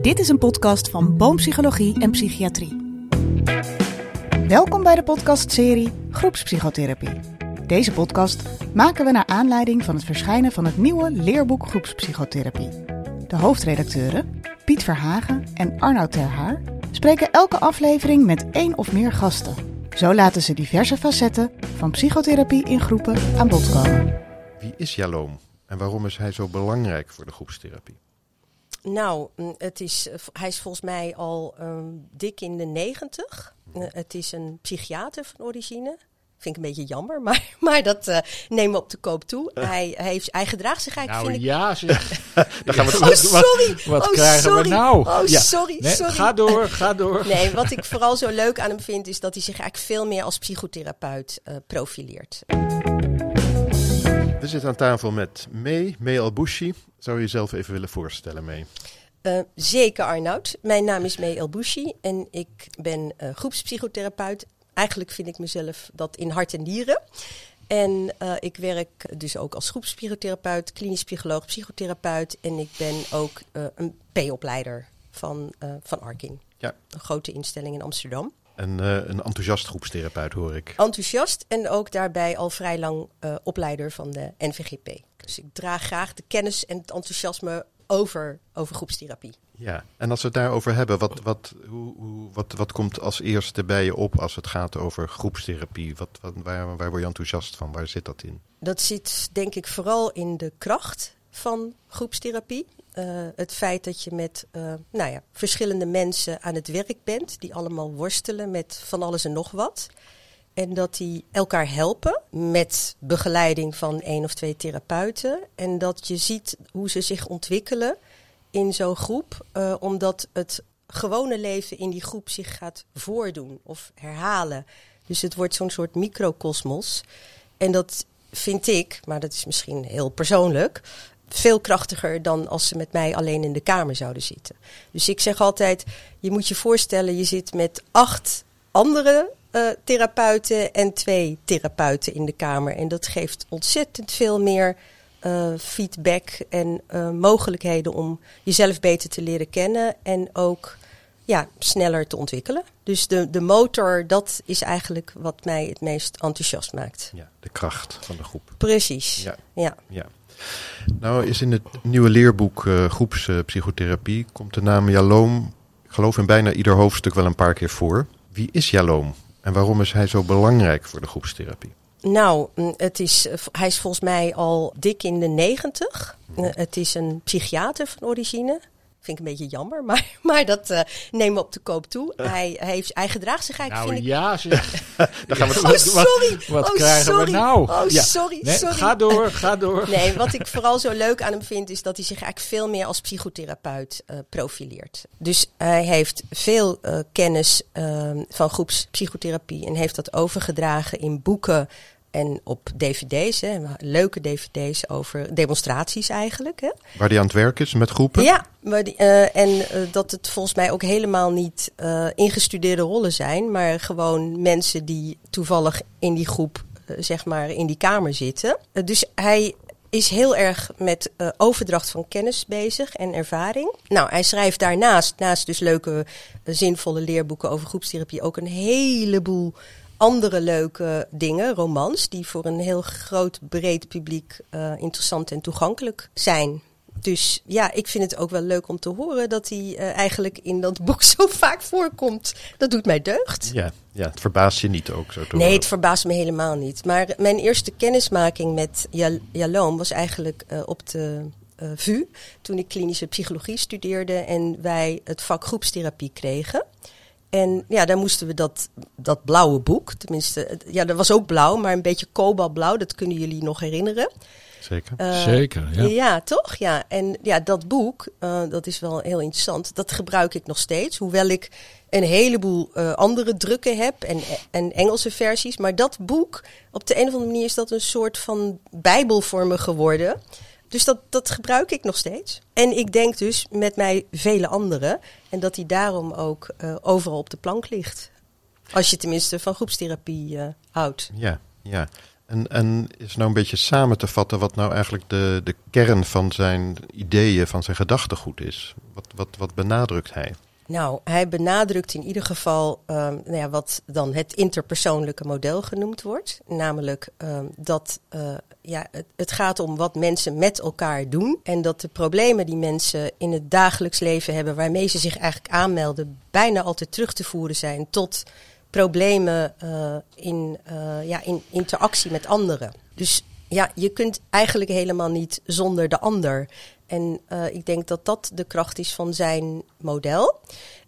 Dit is een podcast van Boompsychologie en Psychiatrie. Welkom bij de podcastserie Groepspsychotherapie. Deze podcast maken we naar aanleiding van het verschijnen van het nieuwe leerboek Groepspsychotherapie. De hoofdredacteuren, Piet Verhagen en Arnoud Terhaar, spreken elke aflevering met één of meer gasten. Zo laten ze diverse facetten van psychotherapie in groepen aan bod komen. Wie is Jaloom en waarom is hij zo belangrijk voor de groepstherapie? Nou, mm, het is, eh, hij is volgens mij al um, dik in de negentig. Uh, het is een psychiater van origine. Vind ik een beetje jammer, maar, maar dat uh, nemen we op de koop toe. Hij, hij, heeft, hij gedraagt zich eigenlijk. Nou vind ja, zeg. Dan gaan we oh, sorry. Wat, wat oh, krijgen sorry. we nou? Oh, ja. sorry, nee, sorry. Ga door, ga door. Nee, wat ik vooral zo leuk aan hem vind, is dat hij zich eigenlijk veel meer als psychotherapeut uh, profileert. We zitten aan tafel met May, May Albushi. Zou je jezelf even willen voorstellen, May? Uh, zeker Arnoud. Mijn naam is May Elbouchi en ik ben uh, groepspsychotherapeut. Eigenlijk vind ik mezelf dat in hart en nieren. En uh, ik werk dus ook als groepspsychotherapeut, klinisch psycholoog, psychotherapeut. En ik ben ook een P-opleider van, van Arkin. Ja. Een grote instelling in Amsterdam. En een enthousiast groepstherapeut hoor ik. Enthousiast en ook daarbij al vrij lang opleider van de NVGP. Dus ik draag graag de kennis en het enthousiasme over, over groepstherapie. Ja, en als we het daarover hebben, wat, wat, hoe, hoe, wat, wat komt als eerste bij je op als het gaat over groepstherapie? Wat, wat, waar, waar word je enthousiast van? Waar zit dat in? Dat zit denk ik vooral in de kracht van groepstherapie. Uh, het feit dat je met uh, nou ja, verschillende mensen aan het werk bent, die allemaal worstelen met van alles en nog wat. En dat die elkaar helpen met begeleiding van één of twee therapeuten. En dat je ziet hoe ze zich ontwikkelen in zo'n groep. Uh, omdat het gewone leven in die groep zich gaat voordoen of herhalen. Dus het wordt zo'n soort microcosmos. En dat vind ik, maar dat is misschien heel persoonlijk, veel krachtiger dan als ze met mij alleen in de kamer zouden zitten. Dus ik zeg altijd, je moet je voorstellen, je zit met acht andere uh, therapeuten en twee therapeuten in de kamer. En dat geeft ontzettend veel meer uh, feedback en uh, mogelijkheden om jezelf beter te leren kennen en ook ja, sneller te ontwikkelen. Dus de, de motor, dat is eigenlijk wat mij het meest enthousiast maakt. Ja, de kracht van de groep. Precies. Ja. ja. ja. Nou is in het nieuwe leerboek uh, groepspsychotherapie komt de naam Jaloom, ik geloof in bijna ieder hoofdstuk wel een paar keer voor. Wie is Jaloom? En waarom is hij zo belangrijk voor de groepstherapie? Nou, het is, hij is volgens mij al dik in de negentig. Het is een psychiater van origine. Vind ik een beetje jammer, maar, maar dat uh, nemen we op de koop toe. Hij, hij, heeft, hij gedraagt zich eigenlijk. Nou vind ja, zeg. Dan gaan we oh, sorry. Wat, wat oh, krijgen sorry. we nou? Oh, ja. sorry, nee, sorry. Ga door, ga door. Nee, wat ik vooral zo leuk aan hem vind, is dat hij zich eigenlijk veel meer als psychotherapeut uh, profileert. Dus hij heeft veel uh, kennis uh, van groepspsychotherapie en heeft dat overgedragen in boeken en op dvd's, hè, leuke dvd's over demonstraties eigenlijk. Hè. Waar die aan het werk is met groepen? Ja, maar die, uh, en uh, dat het volgens mij ook helemaal niet uh, ingestudeerde rollen zijn, maar gewoon mensen die toevallig in die groep, zeg maar, in die kamer zitten. dus hij is heel erg met uh, overdracht van kennis bezig en ervaring. Nou, hij schrijft daarnaast, naast dus leuke, uh, zinvolle leerboeken over groepstherapie, ook een heleboel andere leuke dingen, romans, die voor een heel groot, breed publiek uh, interessant en toegankelijk zijn. Dus ja, ik vind het ook wel leuk om te horen dat hij uh, eigenlijk in dat boek zo vaak voorkomt. Dat doet mij deugd. Ja, ja het verbaast je niet ook zo Nee, het verbaast me helemaal niet. Maar mijn eerste kennismaking met Jal Jaloom was eigenlijk uh, op de VU. Toen ik klinische psychologie studeerde en wij het vak groepstherapie kregen. En ja, daar moesten we dat, dat blauwe boek, tenminste, ja, dat was ook blauw, maar een beetje kobaltblauw, dat kunnen jullie nog herinneren. Zeker. Uh, Zeker, ja. Ja, toch? Ja, en ja, dat boek, uh, dat is wel heel interessant, dat gebruik ik nog steeds, hoewel ik een heleboel uh, andere drukken heb en, en Engelse versies. Maar dat boek, op de een of andere manier is dat een soort van bijbel voor me geworden. Dus dat, dat gebruik ik nog steeds. En ik denk dus met mij vele anderen. En dat die daarom ook uh, overal op de plank ligt. Als je tenminste van groepstherapie uh, houdt. Ja, ja. En, en is nou een beetje samen te vatten wat nou eigenlijk de, de kern van zijn ideeën, van zijn gedachtegoed is? Wat, wat, wat benadrukt hij? Nou, hij benadrukt in ieder geval ehm, nou ja, wat dan het interpersoonlijke model genoemd wordt. Namelijk ehm, dat uh, ja, het, het, gaat om wat mensen met elkaar doen. En dat de problemen die mensen in het dagelijks leven hebben, waarmee ze zich eigenlijk aanmelden, bijna altijd terug te voeren zijn tot problemen uh, in, uh, ja, in interactie met anderen. Dus ja, je kunt eigenlijk helemaal niet zonder de ander. En uh, ik denk dat dat de kracht is van zijn model.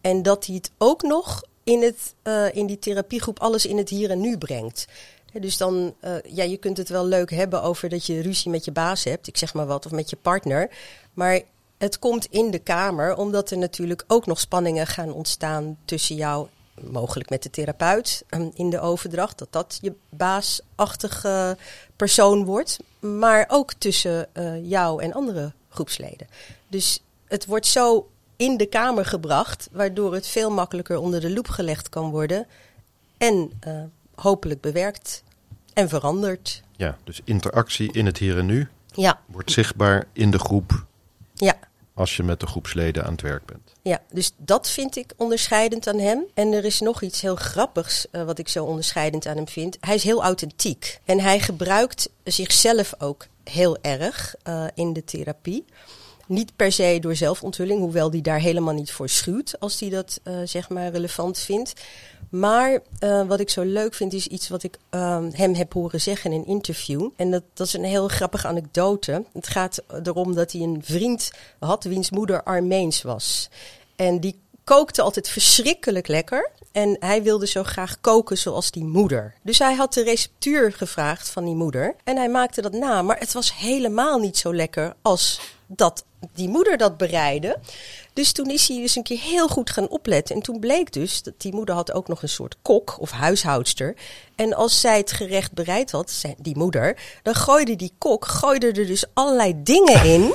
En dat hij het ook nog in, het, uh, in die therapiegroep alles in het hier en nu brengt. dus dan, uh, ja, je kunt het wel leuk hebben over dat je ruzie met je baas hebt, ik zeg maar wat, of met je partner. Maar het komt in de kamer omdat er natuurlijk ook nog spanningen gaan ontstaan tussen jou, mogelijk met de therapeut um, in de overdracht, dat dat je baasachtige persoon wordt. Maar ook tussen uh, jou en andere groepsleden. Dus het wordt zo in de kamer gebracht, waardoor het veel makkelijker onder de loep gelegd kan worden en uh, hopelijk bewerkt en veranderd. Ja, dus interactie in het hier en nu ja. wordt zichtbaar in de groep. Als je met de groepsleden aan het werk bent. Ja, dus dat vind ik onderscheidend aan hem. En er is nog iets heel grappigs uh, wat ik zo onderscheidend aan hem vind. Hij is heel authentiek. En hij gebruikt zichzelf ook heel erg uh, in de therapie. Niet per se door zelfonthulling, hoewel die daar helemaal niet voor schuwt als hij dat uh, zeg maar relevant vindt. Maar uh, wat ik zo leuk vind is iets wat ik uh, hem heb horen zeggen in een interview. En dat, dat is een heel grappige anekdote. Het gaat erom dat hij een vriend had wiens moeder Armeens was. En die kookte altijd verschrikkelijk lekker. En hij wilde zo graag koken zoals die moeder. Dus hij had de receptuur gevraagd van die moeder. En hij maakte dat na. Maar het was helemaal niet zo lekker als dat die moeder dat bereidde. Dus toen is hij dus een keer heel goed gaan opletten. En toen bleek dus dat die moeder had ook nog een soort kok of huishoudster. En als zij het gerecht bereid had, die moeder, dan gooide die kok gooide er dus allerlei dingen in.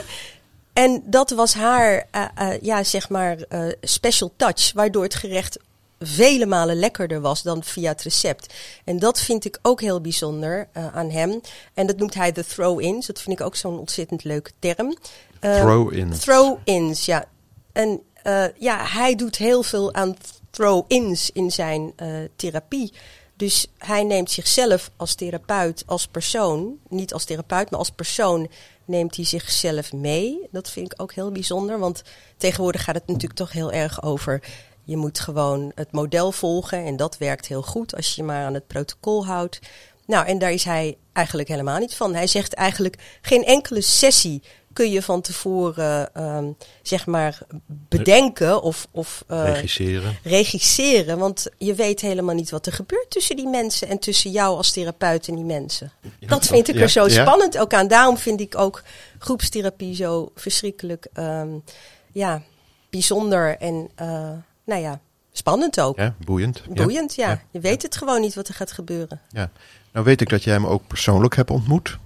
En dat was haar, uh, uh, ja, zeg maar, uh, special touch, waardoor het gerecht vele malen lekkerder was dan via het recept. En dat vind ik ook heel bijzonder uh, aan hem. En dat noemt hij de throw-ins. Dat vind ik ook zo'n ontzettend leuke term. Uh, throw-ins. Throw-ins, ja. En uh, ja, hij doet heel veel aan throw-ins in zijn therapie. Dus hij neemt zichzelf als therapeut, als persoon, niet als therapeut, maar als persoon, neemt hij zichzelf mee. Dat vind ik ook heel bijzonder, want tegenwoordig gaat het natuurlijk toch heel erg over je moet gewoon het model volgen en dat werkt heel goed als je je maar aan het protocol houdt. Nou, en daar is hij eigenlijk helemaal niet van. Hij zegt eigenlijk geen enkele sessie kun je van tevoren uh, zeg maar bedenken of, of uh, regisseren. regisseren. Want je weet helemaal niet wat er gebeurt tussen die mensen en tussen jou als therapeut en die mensen. Ja, dat vind ik er zo ja. spannend ook aan. Daarom vind ik ook groepstherapie zo verschrikkelijk um, ja, bijzonder en uh, nou ja, spannend ook. Ja, boeiend. Boeiend, ja. Je weet het gewoon niet wat er gaat gebeuren. Ja. Nou weet ik dat jij hem ook persoonlijk hebt ontmoet.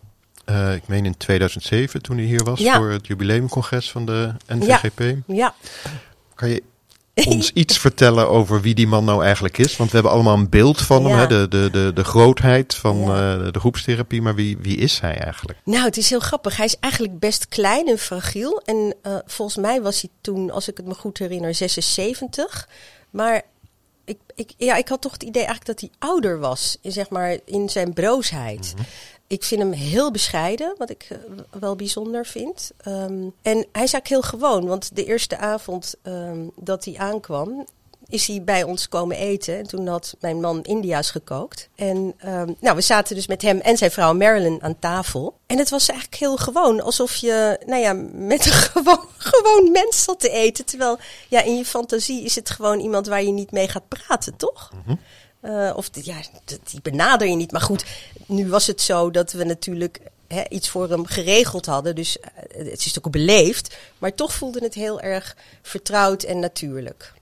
Uh, ik meen in 2007 toen hij hier was ja. voor het jubileumcongres van de NVGP. Ja. ja. Kan je ons iets vertellen over wie die man nou eigenlijk is? Want we hebben allemaal een beeld van hem, hè? De, de, de, de grootheid van uh, de groepstherapie. Maar wie, wie is hij eigenlijk? Nou, het is heel grappig. Hij is eigenlijk best klein en fragiel. En uh, volgens mij was hij toen, als ik het me goed herinner, 76. Maar ik, ik, ja, ik had toch het idee eigenlijk dat hij ouder was, zeg maar, in zijn broosheid. Mm -hmm. Ik vind hem heel bescheiden, wat ik uh, wel bijzonder vind. Um, en hij is eigenlijk heel gewoon, want de eerste avond um, dat hij aankwam, is hij bij ons komen eten. En toen had mijn man India's gekookt. En um, nou, we zaten dus met hem en zijn vrouw Marilyn aan tafel. En het was eigenlijk heel gewoon. Alsof je, nou ja, met een gewoon, gewoon mens zat te eten. Terwijl, ja, in je fantasie is het gewoon iemand waar je niet mee gaat praten, toch? Mm. Uh, of ja, die benader je niet. Maar goed, nu was het zo dat we natuurlijk He, iets voor hem geregeld hadden. Dus uh, het is ook beleefd. Maar toch voelde het heel erg vertrouwd en natuurlijk.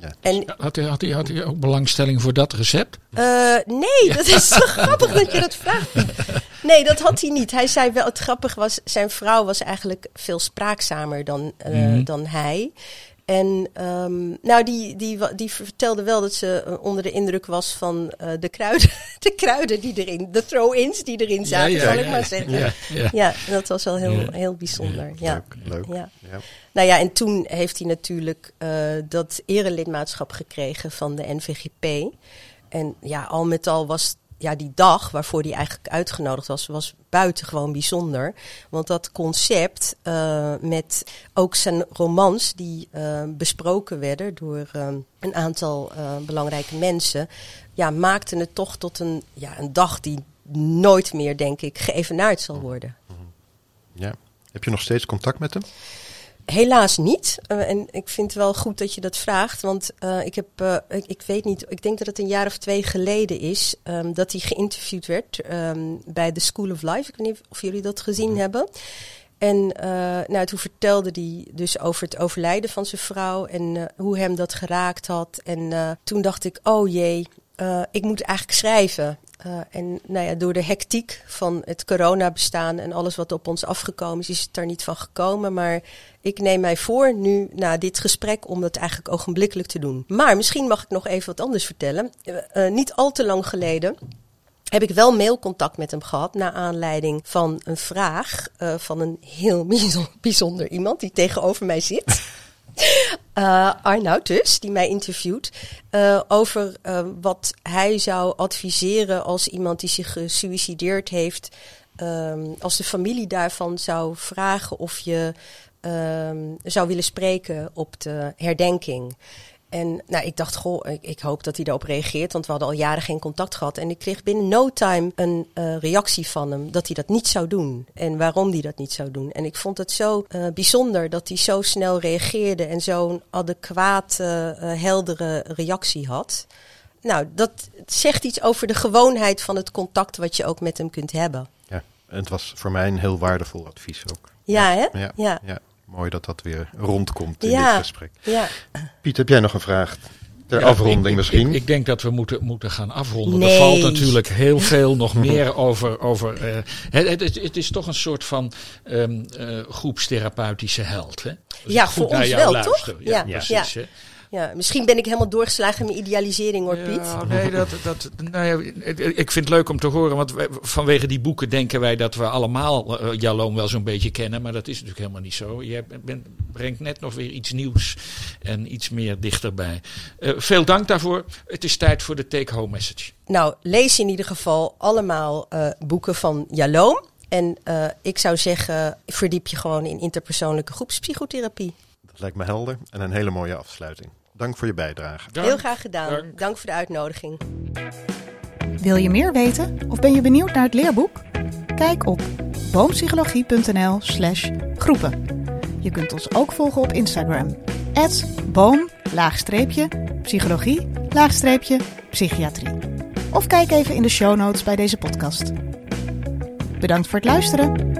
Ja, en, had, hij, had, hij, had hij ook belangstelling voor dat recept? Uh, nee, ja. dat is zo grappig dat je dat vraagt. Nee, dat had hij niet. Hij zei wel, het grappig was, zijn vrouw was eigenlijk veel spraakzamer dan, uh, mm -hmm. dan hij. En um, nou, die, die, die vertelde wel dat ze uh, onder de indruk was van uh, de, kruiden, de kruiden die erin, de throw-ins die erin zaten, ja, ja, zal ja, ik maar zeggen. Ja, dat was wel heel, heel bijzonder. Ja. Leuk, leuk. Ja. Nou ja, en toen heeft hij natuurlijk uh, dat erelidmaatschap gekregen van de NVGP. En ja, al met al was ja, die dag waarvoor hij eigenlijk uitgenodigd was, was buitengewoon bijzonder. Want dat concept uh, met ook zijn romans die uh, besproken werden door uh, een aantal belangrijke mensen, ja, maakte het toch tot een, ja, een dag die nooit meer, denk ik, geëvenaard zal worden. Ja. Heb je nog steeds contact met hem? Helaas niet. Uh, en ik vind het wel goed dat je dat vraagt. Want uh, ik heb, uh, ik, ik, weet niet, ik denk dat het een jaar of twee geleden is um, dat hij geïnterviewd werd um, bij The School of Life. Ik weet niet of jullie dat gezien mm. hebben. En nou, toen vertelde hij dus over het overlijden van zijn vrouw en hoe hem dat geraakt had. En toen dacht ik, oh jee, ik moet eigenlijk schrijven. Uh, en nou ja, door de hectiek van het coronabestaan en alles wat op ons afgekomen is, is het er niet van gekomen. Maar ik neem mij voor nu na dit gesprek om dat eigenlijk ogenblikkelijk te doen. Maar misschien mag ik nog even wat anders vertellen. Uh, uh, niet al te lang geleden heb ik wel mailcontact met hem gehad naar aanleiding van een vraag van een heel bijzonder iemand die tegenover mij zit. Uh, Arnoud dus, die mij interviewt, uh, over uh, wat hij zou adviseren als iemand die zich gesuicideerd heeft. Um, als de familie daarvan zou vragen of je um, zou willen spreken op de herdenking. En nou, ik dacht, goh, ik, ik, hoop dat hij daarop reageert, want we hadden al jaren geen contact gehad. En ik kreeg binnen no time een uh, reactie van hem dat hij dat niet zou doen. En waarom hij dat niet zou doen. En ik vond het zo uh, bijzonder dat hij zo snel reageerde en zo'n adequate, uh, heldere reactie had. Nou, dat zegt iets over de gewoonheid van het contact wat je ook met hem kunt hebben. Ja, en het was voor mij een heel waardevol advies ook. Ja, ja. hè? ja. ja. ja. Mooi dat dat weer rondkomt in ja, dit gesprek. Ja. Piet, heb jij nog een vraag? Ter ja, afronding ik, misschien. Ik, ik, denk dat we moeten, moeten gaan afronden. Nee. Er valt natuurlijk heel veel nog meer over. over uh, het, het, het, is toch een soort van um, uh, groepstherapeutische held. Hè? ja, voor ons wel, luister. toch? Ja, ja, precies. Ja. Misschien ben ik helemaal doorgeslagen in mijn idealisering hoor, Piet. Ja, nee, dat, dat, nou ja, ik vind het leuk om te horen, want wij, vanwege die boeken denken wij dat we allemaal uh, Jaloom wel zo'n beetje kennen, maar dat is natuurlijk helemaal niet zo. Je bent, brengt net nog weer iets nieuws en iets meer dichterbij. Uh, veel dank daarvoor. Het is tijd voor de take-home message. Nou, lees in ieder geval allemaal uh, boeken van Jaloom. En ik zou zeggen, verdiep je gewoon in interpersoonlijke groepspsychotherapie. Lijkt me helder en een hele mooie afsluiting. Dank voor je bijdrage. Dank. Heel graag gedaan. Dank. Dank voor de uitnodiging. Wil je meer weten of ben je benieuwd naar het leerboek? Kijk op boompsychologie.nl/slash groepen. Je kunt ons ook volgen op Instagram. boom psychologie psychiatrie. Of kijk even in de show notes bij deze podcast. Bedankt voor het luisteren.